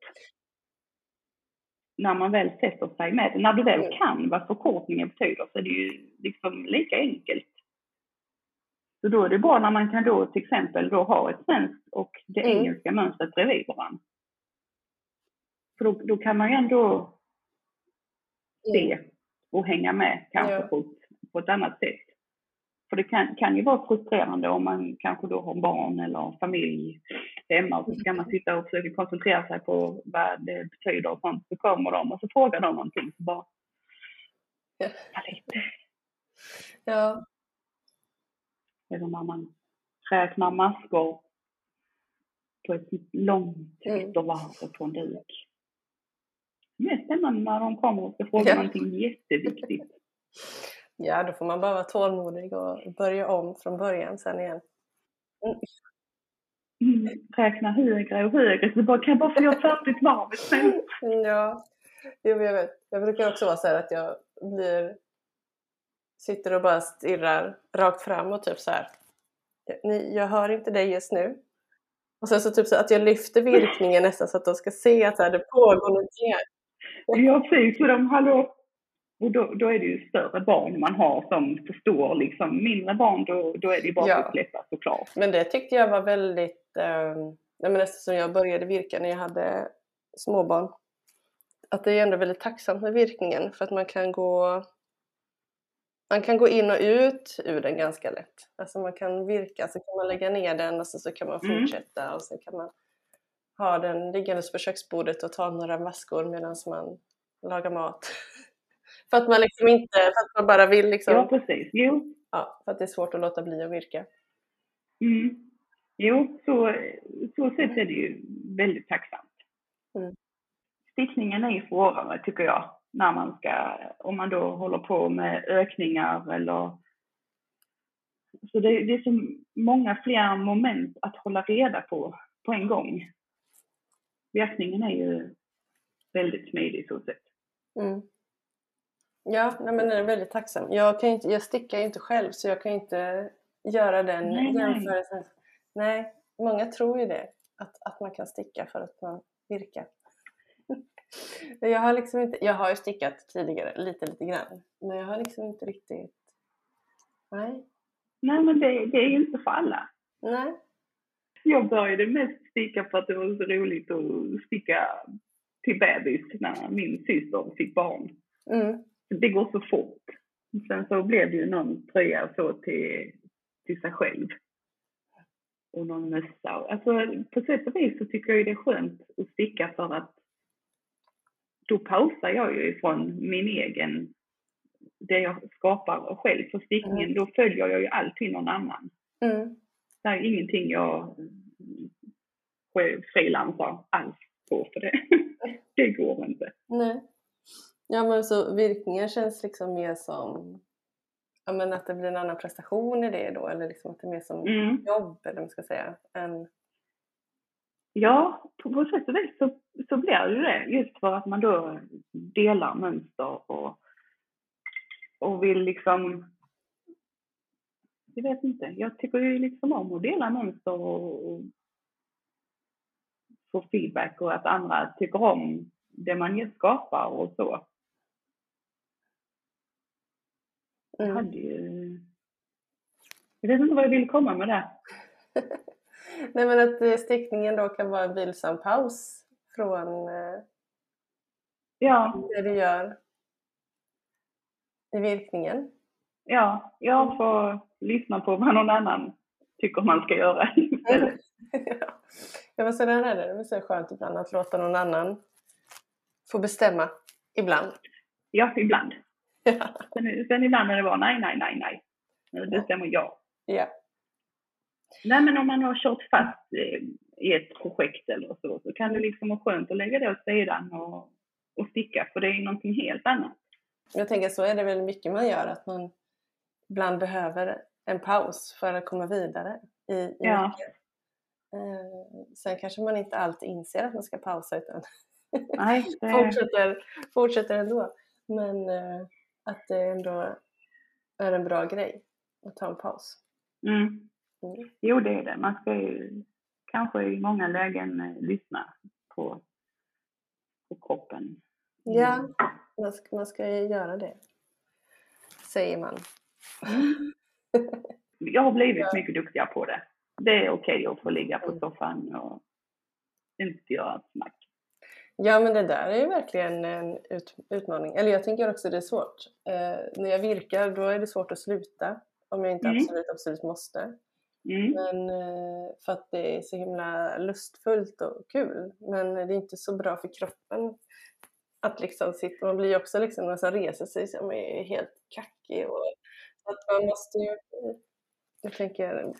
när man väl sätter sig med det. När du väl Mm. kan vad förkortningen betyder så är det ju liksom lika enkelt. Så då är det bra när man kan då till exempel då ha ett svenskt och det Mm. engelska mönstret bredvid varandra. För då, då kan man ju ändå se och hänga med kanske Ja. på, ett, på ett annat sätt. För det kan, kan ju vara frustrerande om man kanske då har barn eller familj hemma och så ska man sitta och försöka koncentrera sig på vad det betyder och sånt. Så kommer de och så frågar de någonting så bara... "Ja, lite." Ja, Eller när man räknar maskor på ett långt Mm. eftervarv på en duk. Det är spännande när de kommer och ska fråga Ja. någonting jätteviktigt. ja, då får man bara vara tålmodig och börja om från början sen igen. Mm. Mm, räkna högre och högre. Så bara, kan jag bara få göra färdigt varvet sen? Ja, jo, jag vet. Jag brukar också vara så här att jag blir sitter och bara stirrar rakt fram och typ så här. Ni, jag hör inte dig just nu. Och sen så typ så att jag lyfter virkningen nästan så att de ska se att så här, det pågår någonting här. Ja, precis. Så de, hallå. Och då, då är det ju större barn man har som förstår liksom. Mindre barn, då, då är det ju bara Ja. att släppa såklart. Men det tyckte jag var väldigt, eh, nej men eftersom jag började virka när jag hade småbarn, att det är ändå väldigt tacksamt med virkningen för att man kan gå man kan gå in och ut ur den ganska lätt. Alltså man kan virka, så kan man lägga ner den och så, så kan man Mm. fortsätta och så kan man ha den liggandes på köksbordet och ta några maskor medan man lagar mat. för att man liksom inte, för att man bara vill liksom, Ja, precis. Jo, ja, för att det är svårt att låta bli att virka. mm. jo så, så sett är det ju väldigt tacksamt. Mm. Stickningen är ju svårare tycker jag. När man ska, om man då håller på med ökningar eller så det, det är så många fler moment att hålla reda på på en gång. Virkningen är ju väldigt smidig så sett. Mm. Ja, nej, men den är väldigt tacksam. Jag, kan inte, jag stickar ju inte själv så jag kan inte göra den Nej, nej. jämförelsen. Nej, många tror ju det. Att, att man kan sticka för att man virkar. Jag har liksom inte, jag har ju stickat tidigare, lite lite grann. Men jag har liksom inte riktigt, nej, Nej men det, det är inte för alla. nej. Jag började mest sticka för att det var så roligt att sticka till bebis när min syster fick barn. Mm. Det går så fort. Sen så blev det ju någon tröja så till, till sig själv. Och någon mössa. Alltså på sätt och vis så tycker jag det är skönt att sticka för att då pausar jag ju ifrån min egen, det jag skapar själv. För stickningen, då följer jag ju alltid någon annan. Mm. Det är ingenting jag frilansar alls på för det. det går inte. Nej. Ja men så virkningen känns liksom mer som ja, men att det blir en annan prestation i det då eller liksom att det är mer som Mm. jobb eller vad man ska säga. Än, Ja, på, på sätt och vis så, så blir det ju det. Just för att man då delar mönster och, och vill liksom... Jag vet inte. Jag tycker ju liksom om att dela mönster och, och få feedback och att andra tycker om det man skapar och så. Jag Mm. hade ju... Jag vet inte vad jag vill komma med det. Nej men att eh, stickningen då kan vara en vilsam paus från eh, Ja, det du gör i virkningen. ja, jag får lyssna på vad någon annan tycker man ska göra istället. ja men sådär är det. Det är så skönt ibland att låta någon annan få bestämma ibland. Ja, ibland. Ja. Sen, sen ibland är det bara nej, nej, nej, nej. Nu bestämmer jag. ja. Nej, men om man har kört fast i ett projekt eller så, så kan det liksom vara skönt att lägga det åt sidan och, och sticka, för det är någonting helt annat. Jag tänker så är det väl mycket man gör, att man ibland behöver en paus för att komma vidare i, i Ja. mycket. Eh, sen kanske man inte alltid inser att man ska pausa utan Nej, det, fortsätter, fortsätter ändå. Men eh, att det ändå är en bra grej att ta en paus. mm. Mm. Jo, det är det. Man ska ju kanske i många lägen eh, lyssna på, på kroppen. Ja, man ska, man ska ju göra det. Säger man. Jag har blivit mycket duktigare på det. Det är okej att få ligga på soffan och inte göra snack. Ja men det där är ju verkligen en ut, utmaning. Eller jag tänker också det är svårt. Eh, när jag virkar då är det svårt att sluta. Om jag inte Mm. absolut, absolut måste. Mm. Men eh, för att det är så himla lustfullt och kul. Men det är inte så bra för kroppen. Att liksom sitta, man blir ju också liksom när man reser sig så är man är helt kackig. Och, att man måste ju, jag tänker,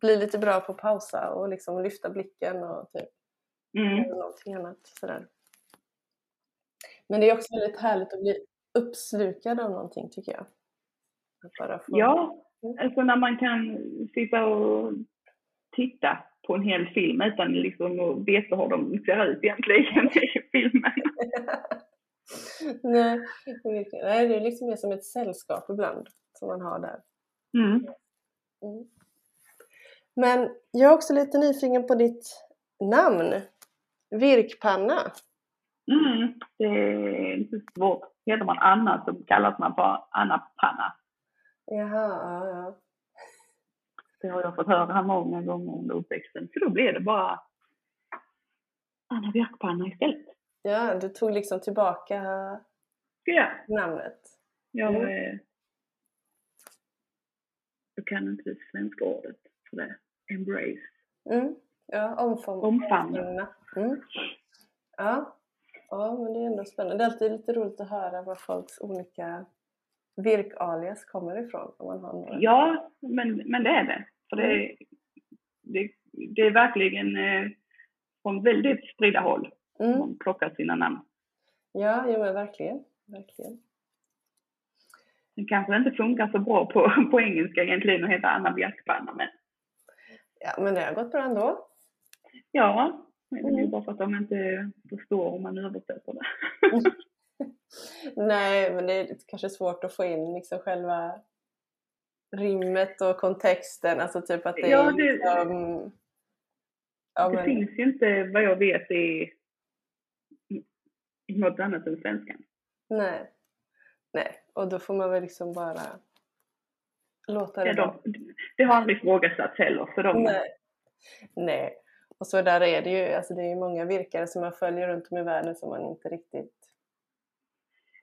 bli lite bra på att pausa och liksom lyfta blicken och typ Mm. någonting annat sådär. Men det är också väldigt härligt att bli uppslukad av någonting tycker jag. Att bara få... Ja. Alltså när man kan sitta och titta på en hel film utan liksom att veta hur de ser ut egentligen i filmen. Nej, det är liksom mer som ett sällskap ibland som man har där. Mm. Mm. Men jag är också lite nyfiken på ditt namn. Virkpanna. Mm. Det är inte svårt. Heter man Anna så kallas man för Anna Panna. Jaha, ja, ja. Det har jag fått höra många gånger under uppväxten. Så då blev det bara Anna Björkpanna istället. Ja, du tog liksom tillbaka Ja, namnet. jag, Mm. jag kan inte det svenska ordet för det. Embrace. Mm. Ja, omfam- Omfamna. omfamna. Mm. Ja. ja, men det är ändå spännande. Det är alltid lite roligt att höra var folks olika virkalias kommer ifrån. Om man har några. Ja, men, men det är det. För det, det, det är verkligen eh, från väldigt spridda håll Mm. man plockar sina namn. Ja, jo, men verkligen. verkligen. Det kanske inte funkar så bra på, på engelska egentligen att heta Anna Björkpanna, men Ja, men det har gått bra ändå. ja, det är Mm. bara för att de inte förstår om man översätter det. Nej, men det är kanske svårt att få in liksom själva rimmet och kontexten. Alltså typ att det Ja, är det- liksom... Ja, det men, finns ju inte vad jag vet i, i något annat än svenskan. nej. Nej, och då får man väl liksom bara låta det Ja, de, det har aldrig ifrågasatts heller. För de, Nej. Nej. Och så där är det ju, alltså det är ju många virkare som man följer runt om i världen som man inte riktigt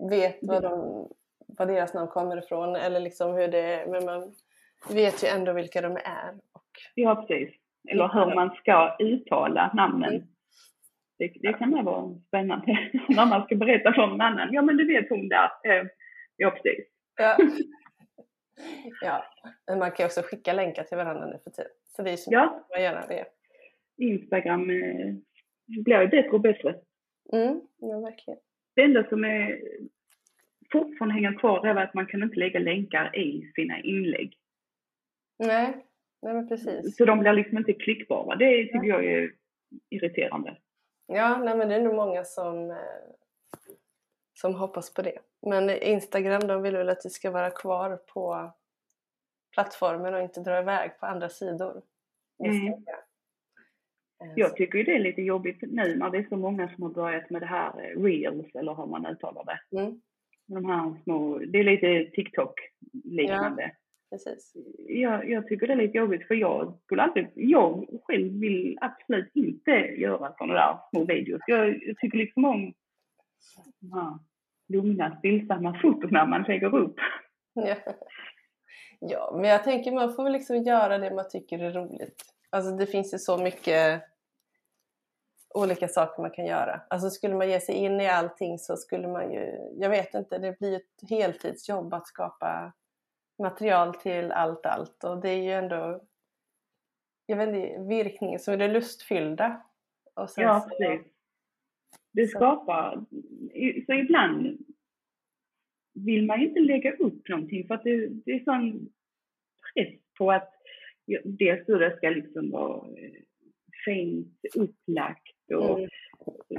vet vad, de, vad deras namn kommer ifrån eller liksom hur det är. Men man vet ju ändå vilka de är. Och, Ja, precis. Eller hur man ska uttala namnen. Mm. Det, det kan väl vara spännande när man ska berätta för någon annan. Ja, men du vet hon där. Eh, Ja, precis. ja. ja, men man kan ju också skicka länkar till varandra nu för tiden. Så det är så Ja, man gör det. Instagram eh, blir ju bättre och bättre. Mm, ja, verkligen. Det enda som är fortfarande hänger kvar är att man kan inte lägga länkar i sina inlägg. Nej, nej men precis. Så de blir liksom inte klickbara. Det tycker jag är irriterande. Ja, nej, men det är nog många som, eh, som hoppas på det. Men Instagram de vill väl att det ska vara kvar på plattformen och inte dra iväg på andra sidor. Mm. Jag. Tycker det är lite jobbigt nu när det är så många som har börjat med det här eh, reels eller hur man uttalar det. Mm. De här små, det är lite TikTok liknande. Precis. Jag, jag tycker det är lite jobbigt för jag skulle aldrig, jag själv vill absolut inte göra sådana där små videos. Jag, jag tycker liksom om de här lugna, stillsamma fotona man lägger upp. Ja. ja, men jag tänker man får liksom göra det man tycker är roligt. Alltså det finns ju så mycket olika saker man kan göra. Alltså skulle man ge sig in i allting så skulle man ju, jag vet inte, det blir ett heltidsjobb att skapa material till allt allt och det är ju ändå, jag vet inte, virkningen som är det lustfyllda. Och sen ja, precis. Det skapar, så ibland vill man ju inte lägga upp någonting för att det, det är sån press på att det ska liksom vara eh, fint upplagt och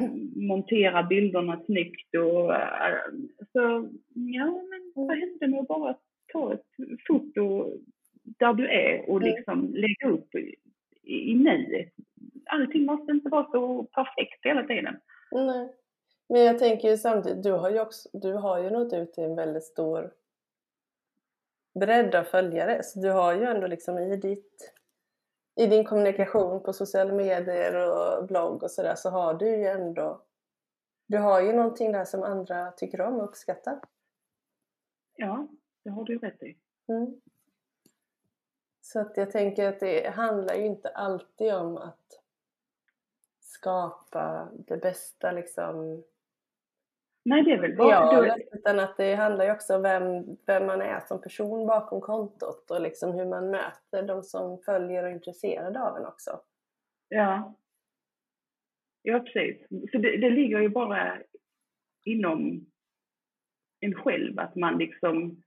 mm. montera bilderna snyggt och eh, så ja men vad mm. händer med att bara ta ett foto där du är och mm. liksom lägga upp i, i nuet. Allting måste inte vara så perfekt hela tiden. Nej. Men jag tänker ju samtidigt, du har ju, också, du har ju nått ut till en väldigt stor bredd av följare. Så du har ju ändå liksom i ditt i din kommunikation på sociala medier och blogg och sådär så har du ju ändå du har ju någonting där som andra tycker om och uppskattar. Ja, det har du rätt i. Mm. Så att jag tänker att det handlar ju inte alltid om att skapa det bästa liksom Nej, det är väl bara... Ja, utan att det handlar ju också om vem, vem man är som person bakom kontot och liksom hur man möter de som följer och är intresserade av en också. Ja. Ja, precis. Så det, det ligger ju bara inom en själv att man liksom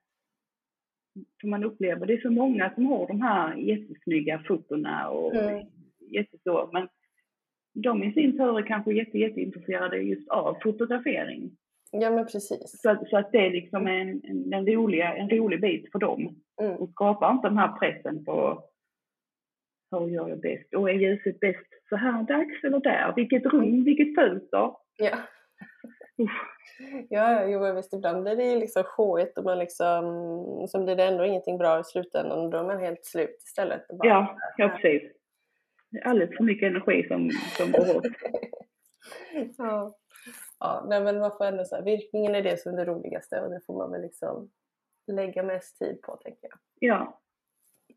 som man upplever, det är så många som har de här jättesnygga fotona och mm. jätteså, men de i sin tur är kanske jätte, jätteintresserade just av fotografering. Ja men precis. Så, så att det är liksom en, en, en, roliga, en rolig bit för dem. Mm. Och skapar inte den här pressen på hur gör jag bäst? Och är ljuset bäst så här dags eller där? Vilket rum, mm. vilket fönster? Ja. Ja, jo, visst ibland blir det liksom showigt och man liksom, så blir det ändå ingenting bra i slutändan och då är man helt slut istället. Bara, ja, ja precis. Alldeles för mycket energi som, som går åt. ja. Ja, nej, men man får ändå så här, virkningen är det som är det roligaste och det får man väl liksom lägga mest tid på tänker jag. Ja.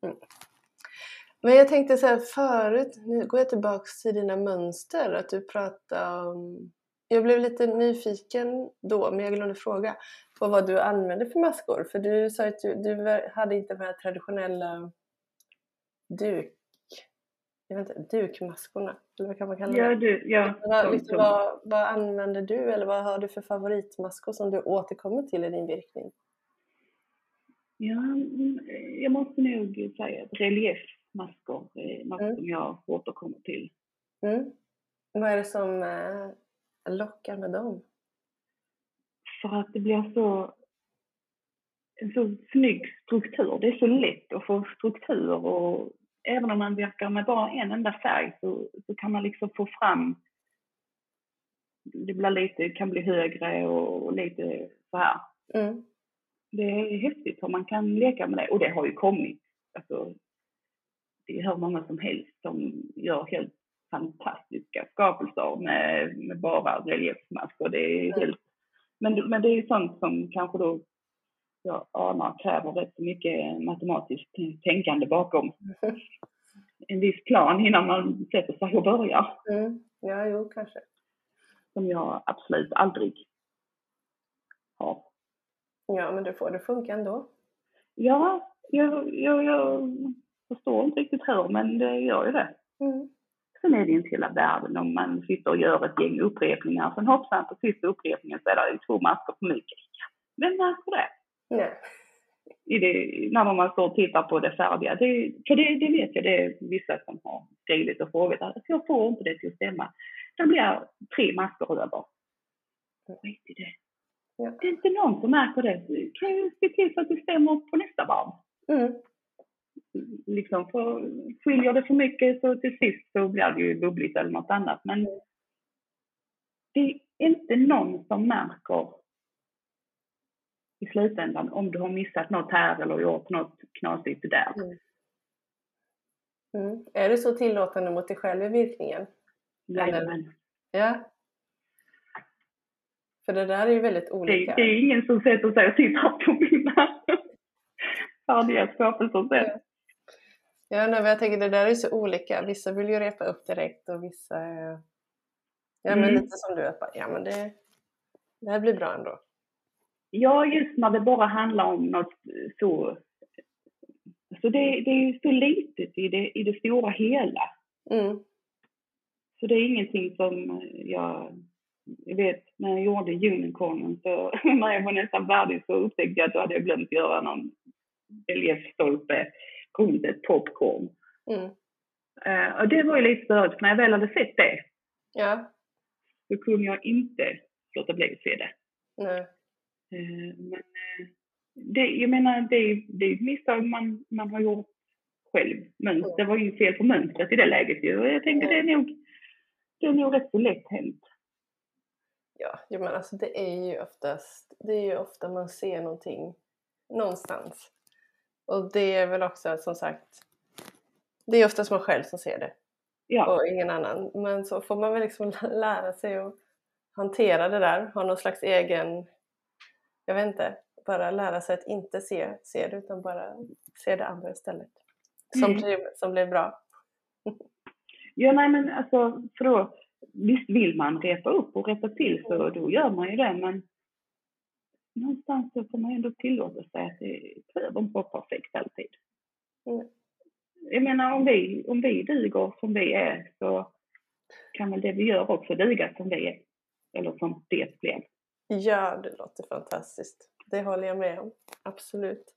Mm. Men jag tänkte så här förut, nu går jag tillbaks till dina mönster, att du pratade om jag blev lite nyfiken då, men jag glömde fråga på vad du använde för maskor. För du sa att du, du hade inte de här traditionella duk jag vet inte, dukmaskorna, eller vad kan man kalla det? Ja, du, ja, vad, liksom, vad, vad, använder du eller vad har du för favoritmaskor som du återkommer till i din virkning? Ja, mm, jag måste nog säga att reliefmaskor är något mm. som jag återkommer till. Mm. Vad är det som eh, lockar med dem? För att det blir så en så snygg struktur. Det är så lätt att få struktur och även om man verkar med bara en enda färg så, så kan man liksom få fram det blir lite, kan bli högre och, och lite så här. Mm. Det är häftigt hur man kan leka med det och det har ju kommit. Alltså, det är hur många som helst som gör helt fantastiska skapelser med, med bara reliefmasker. Det är mm. helt, men, men det är sånt som kanske då jag anar kräver rätt så mycket matematiskt tänkande bakom. En viss plan innan man sätter sig och börjar. Mm. Ja, jo, kanske. Som jag absolut aldrig har. Ja, men du får det funka ändå. Ja, jag, jag, jag förstår inte riktigt hur, men det gör ju det. Mm. Sen är det inte hela världen om man sitter och gör ett gäng upprepningar. Sen hoppsan på sista upprepningen så är det två masker för mycket. Vem märker det? Nej. I det, när man står och tittar på det färdiga. Det, för det, det vet jag, det är vissa som har skrivit och frågat. Alltså, jag får inte det till att stämma. Det blir tre masker över. Skit i det. Ja. Det är inte någon som märker det. Du kan ju se till så att det stämmer på nästa varv. Mm. Liksom, för skiljer det för mycket så till sist så blir det ju bubbligt eller något annat. Men mm. det är inte någon som märker i slutändan om du har missat något här eller gjort något knasigt där. Mm. Mm. Är du så tillåtande mot dig själv i virkningen? Jajamän. Ja. För det där är ju väldigt olika. Det, det är ingen som sätter sig och tittar på mina färdiga skapelser sen. Ja, nej, men jag tänker det där är så olika. Vissa vill ju repa upp direkt och vissa är... Ja, men Mm. lite som du, att bara, ja men det, det här blir bra ändå. Ja, just när det bara handlar om något så... Så det, det är ju så litet i det, i det stora hela. Mm. Så det är ingenting som jag... Jag vet, när jag gjorde unicornen så när jag var nästan färdig så upptäckte jag att då hade jag glömt göra någon reliefstolpe runt ett popcorn. Mm. Eh, och det var ju lite störigt, för när jag väl hade sett det Ja, så kunde jag inte låta bli att se det. nej. Eh, Men eh, det, jag menar, det det är ett misstag man, man har gjort själv. Mönster, det var ju fel på mönstret i det läget ju. Och Jag tänker det är nog, det är nog rätt så lätt hänt. Ja, jo, men alltså det är ju oftast, det är ju ofta man ser någonting någonstans. Och det är väl också som sagt, det är oftast man själv som ser det Ja, och ingen annan. Men så får man väl liksom lära sig att hantera det där, ha någon slags egen, jag vet inte, bara lära sig att inte se, se det utan bara se det andra istället. Som, Mm. blir, som blir bra. ja nej men alltså, för då, visst vill man repa upp och rätta till så då gör man ju det. Men någonstans så får man ändå tillåta sig att det behöver inte vara perfekt alltid. Mm. Jag menar om vi, om vi duger som vi är så kan väl det vi gör också duga som vi är. Eller som det blev. Ja, det låter fantastiskt. Det håller jag med om. Absolut.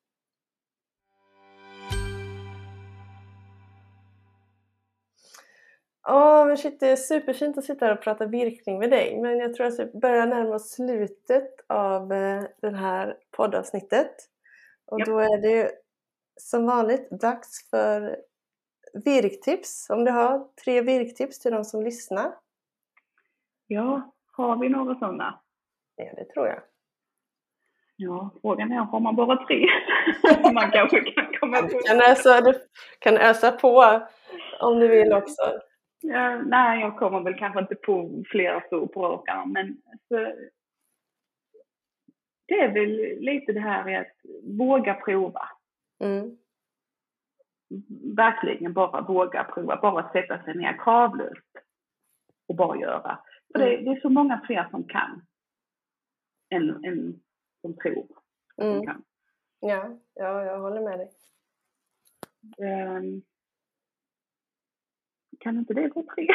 Åh, men shit, det är superfint att sitta här och prata virkning med dig. Men jag tror att vi börjar närma oss slutet av eh, det här poddavsnittet. Och Ja. då är det ju som vanligt dags för virktips. Om du har tre virktips till de som lyssnar. Ja, har vi några sådana? Ja, det tror jag. Ja, frågan är, har man bara tre? man kanske kan komma på... kan ösa, du kan ösa på om du vill också. Ja, nej, jag kommer väl kanske inte på flera så på rak arm, men alltså, det är väl lite det här i att våga prova. Mm. Verkligen bara våga prova, bara sätta sig ner kravlöst och bara göra. För det, det är så många fler som kan än, än som tror att de Mm. kan. Ja, ja, jag håller med dig. Ehm, kan inte det vara tre?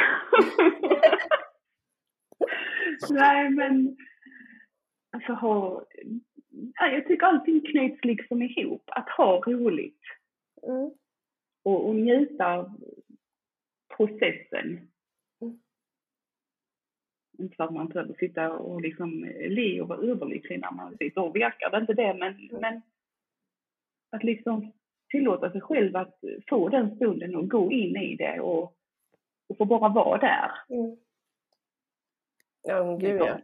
Nej, men alltså ha... Ja, jag tycker allting knyts liksom ihop. Att ha roligt Mm. och, och njuta av processen. Inte för att man behöver sitta och liksom le och vara överlycklig när man sitter och virkar, det är inte det, men, men att liksom tillåta sig själv att få den stunden och gå in i det och, och få bara vara där. Mm. Ja, men gud ja.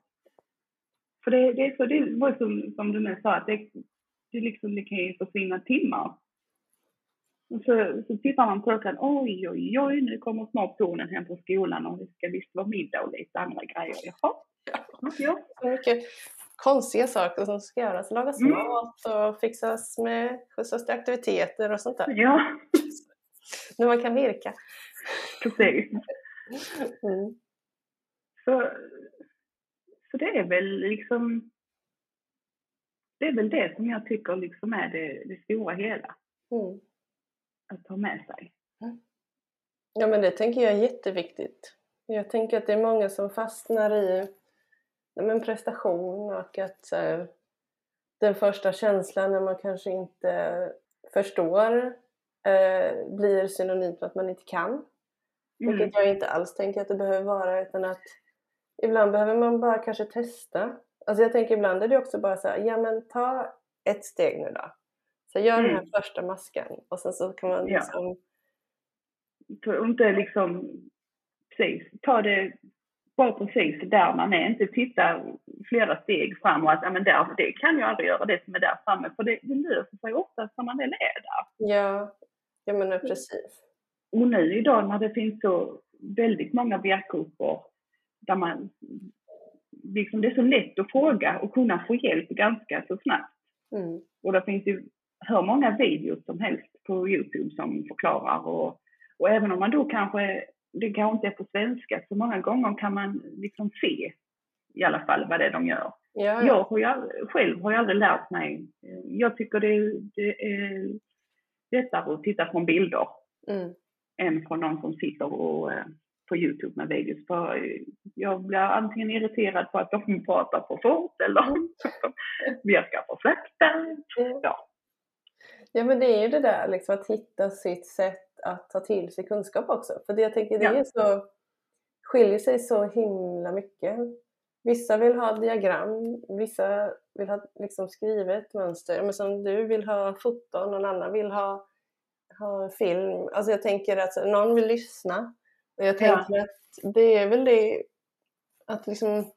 För det, det är så, det var som, som du nu sa, att det, det, liksom, det kan ju försvinna timmar. Och så, så tittar man på klockan, oj, oj, oj, nu kommer snart sonen hem från skolan och det ska visst vara middag och lite andra grejer. Jaha, ja. Mycket konstiga saker som ska göras. Lagas Mm. mat och fixas med skjutsas till aktiviteter och sånt där. ja, När man kan virka. precis. Mm. Så, så det är väl liksom, det är väl det som jag tycker liksom är det, det stora hela Mm. Att ta med sig. Ja men det tänker jag är jätteviktigt. Jag tänker att det är många som fastnar i men prestation och att eh, den första känslan när man kanske inte förstår eh, blir synonymt med att man inte kan. Mm. Vilket jag inte alls tänker att det behöver vara utan att ibland behöver man bara kanske testa. Alltså jag tänker ibland är det också bara så här, ja men ta ett steg nu då. Så gör den här Mm. första maskan och sen så kan man Ja. liksom För inte liksom, precis, ta det vara precis där man är, inte titta flera steg fram och att ja, men där, det kan jag aldrig göra, det som är där framme, för det, det löser sig oftast när man väl är där. Ja, jag menar precis. Och nu idag när det finns så väldigt många bjärkgrupper där man liksom det är så lätt att fråga och kunna få hjälp ganska så snabbt. Mm. Och det finns ju hur många videos som helst på Youtube som förklarar och, och även om man då kanske, det kanske inte är på svenska, så många gånger kan man liksom se i alla fall vad det är de gör. Ja, ja. Jag har ju, själv har jag aldrig lärt mig. Jag tycker det, det är lättare att titta från bilder Mm. än från någon som sitter och, eh, på Youtube med videos. För jag blir antingen irriterad på att de pratar för fort eller att de virkar för sakta. Ja. Ja men det är ju det där liksom att hitta sitt sätt att ta till sig kunskap också. För det jag tänker det Ja. är så, skiljer sig så himla mycket. Vissa vill ha diagram, vissa vill ha liksom skrivet mönster. Men som du vill ha foton, någon annan vill ha, ha film. Alltså jag tänker att någon vill lyssna. Och jag Ja. tänker att det är väl det att liksom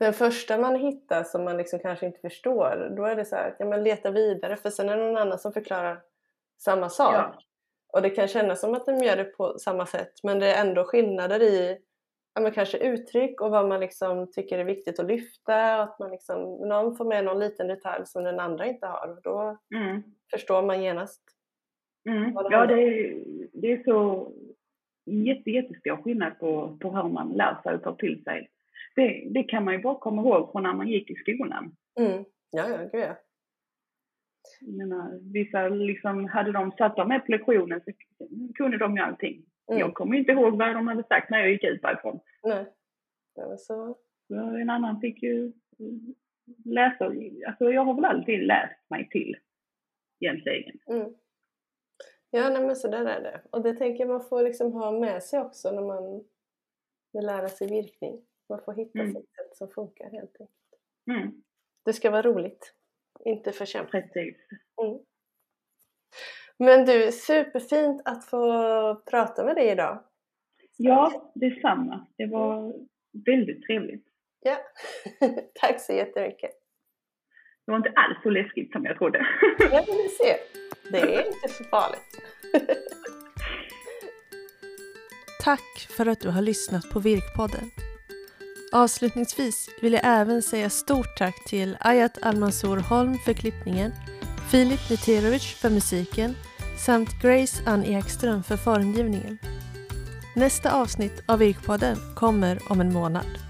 den första man hittar som man liksom kanske inte förstår, då är det så här att ja, men leta vidare för sen är det någon annan som förklarar samma sak. Ja. Och det kan kännas som att de gör det på samma sätt men det är ändå skillnader i ja, men kanske uttryck och vad man liksom tycker är viktigt att lyfta. Och att man liksom, någon får med någon liten detalj som den andra inte har och då Mm. förstår man genast. Mm. Det Ja, det är, det är så jätte, jättestor skillnad på, på hur man lär sig och tar till sig. Det, det kan man ju bara komma ihåg från när man gick i skolan. Mm. Ja, ja, gud ja. Jag menar, vissa liksom, hade de satt dem med på lektionen så kunde de ju allting. Mm. Jag kommer inte ihåg vad de hade sagt när jag gick ut därifrån. Nej. Det var så. En annan fick ju mm, läsa. Alltså jag har väl alltid läst mig till egentligen. Mm. Ja, nej, men så där är det. Och det tänker jag man får liksom ha med sig också när man vill lära sig virkning. Man får hitta Mm. sitt sätt som funkar helt enkelt. Mm, Det ska vara roligt, inte för precis. Mm. Men du, superfint att få prata med dig idag. Ja, detsamma. Det var väldigt trevligt. Ja, tack så jättemycket. Det var inte alls så läskigt som jag trodde. Ja, men du ser. Det är inte så farligt. Tack för att du har lyssnat på Virkpodden. Avslutningsvis vill jag även säga stort tack till Ayat Almansour Holm för klippningen, Filip Niterovic för musiken samt Grace Ann Ekström för formgivningen. Nästa avsnitt av Virkpodden kommer om en månad.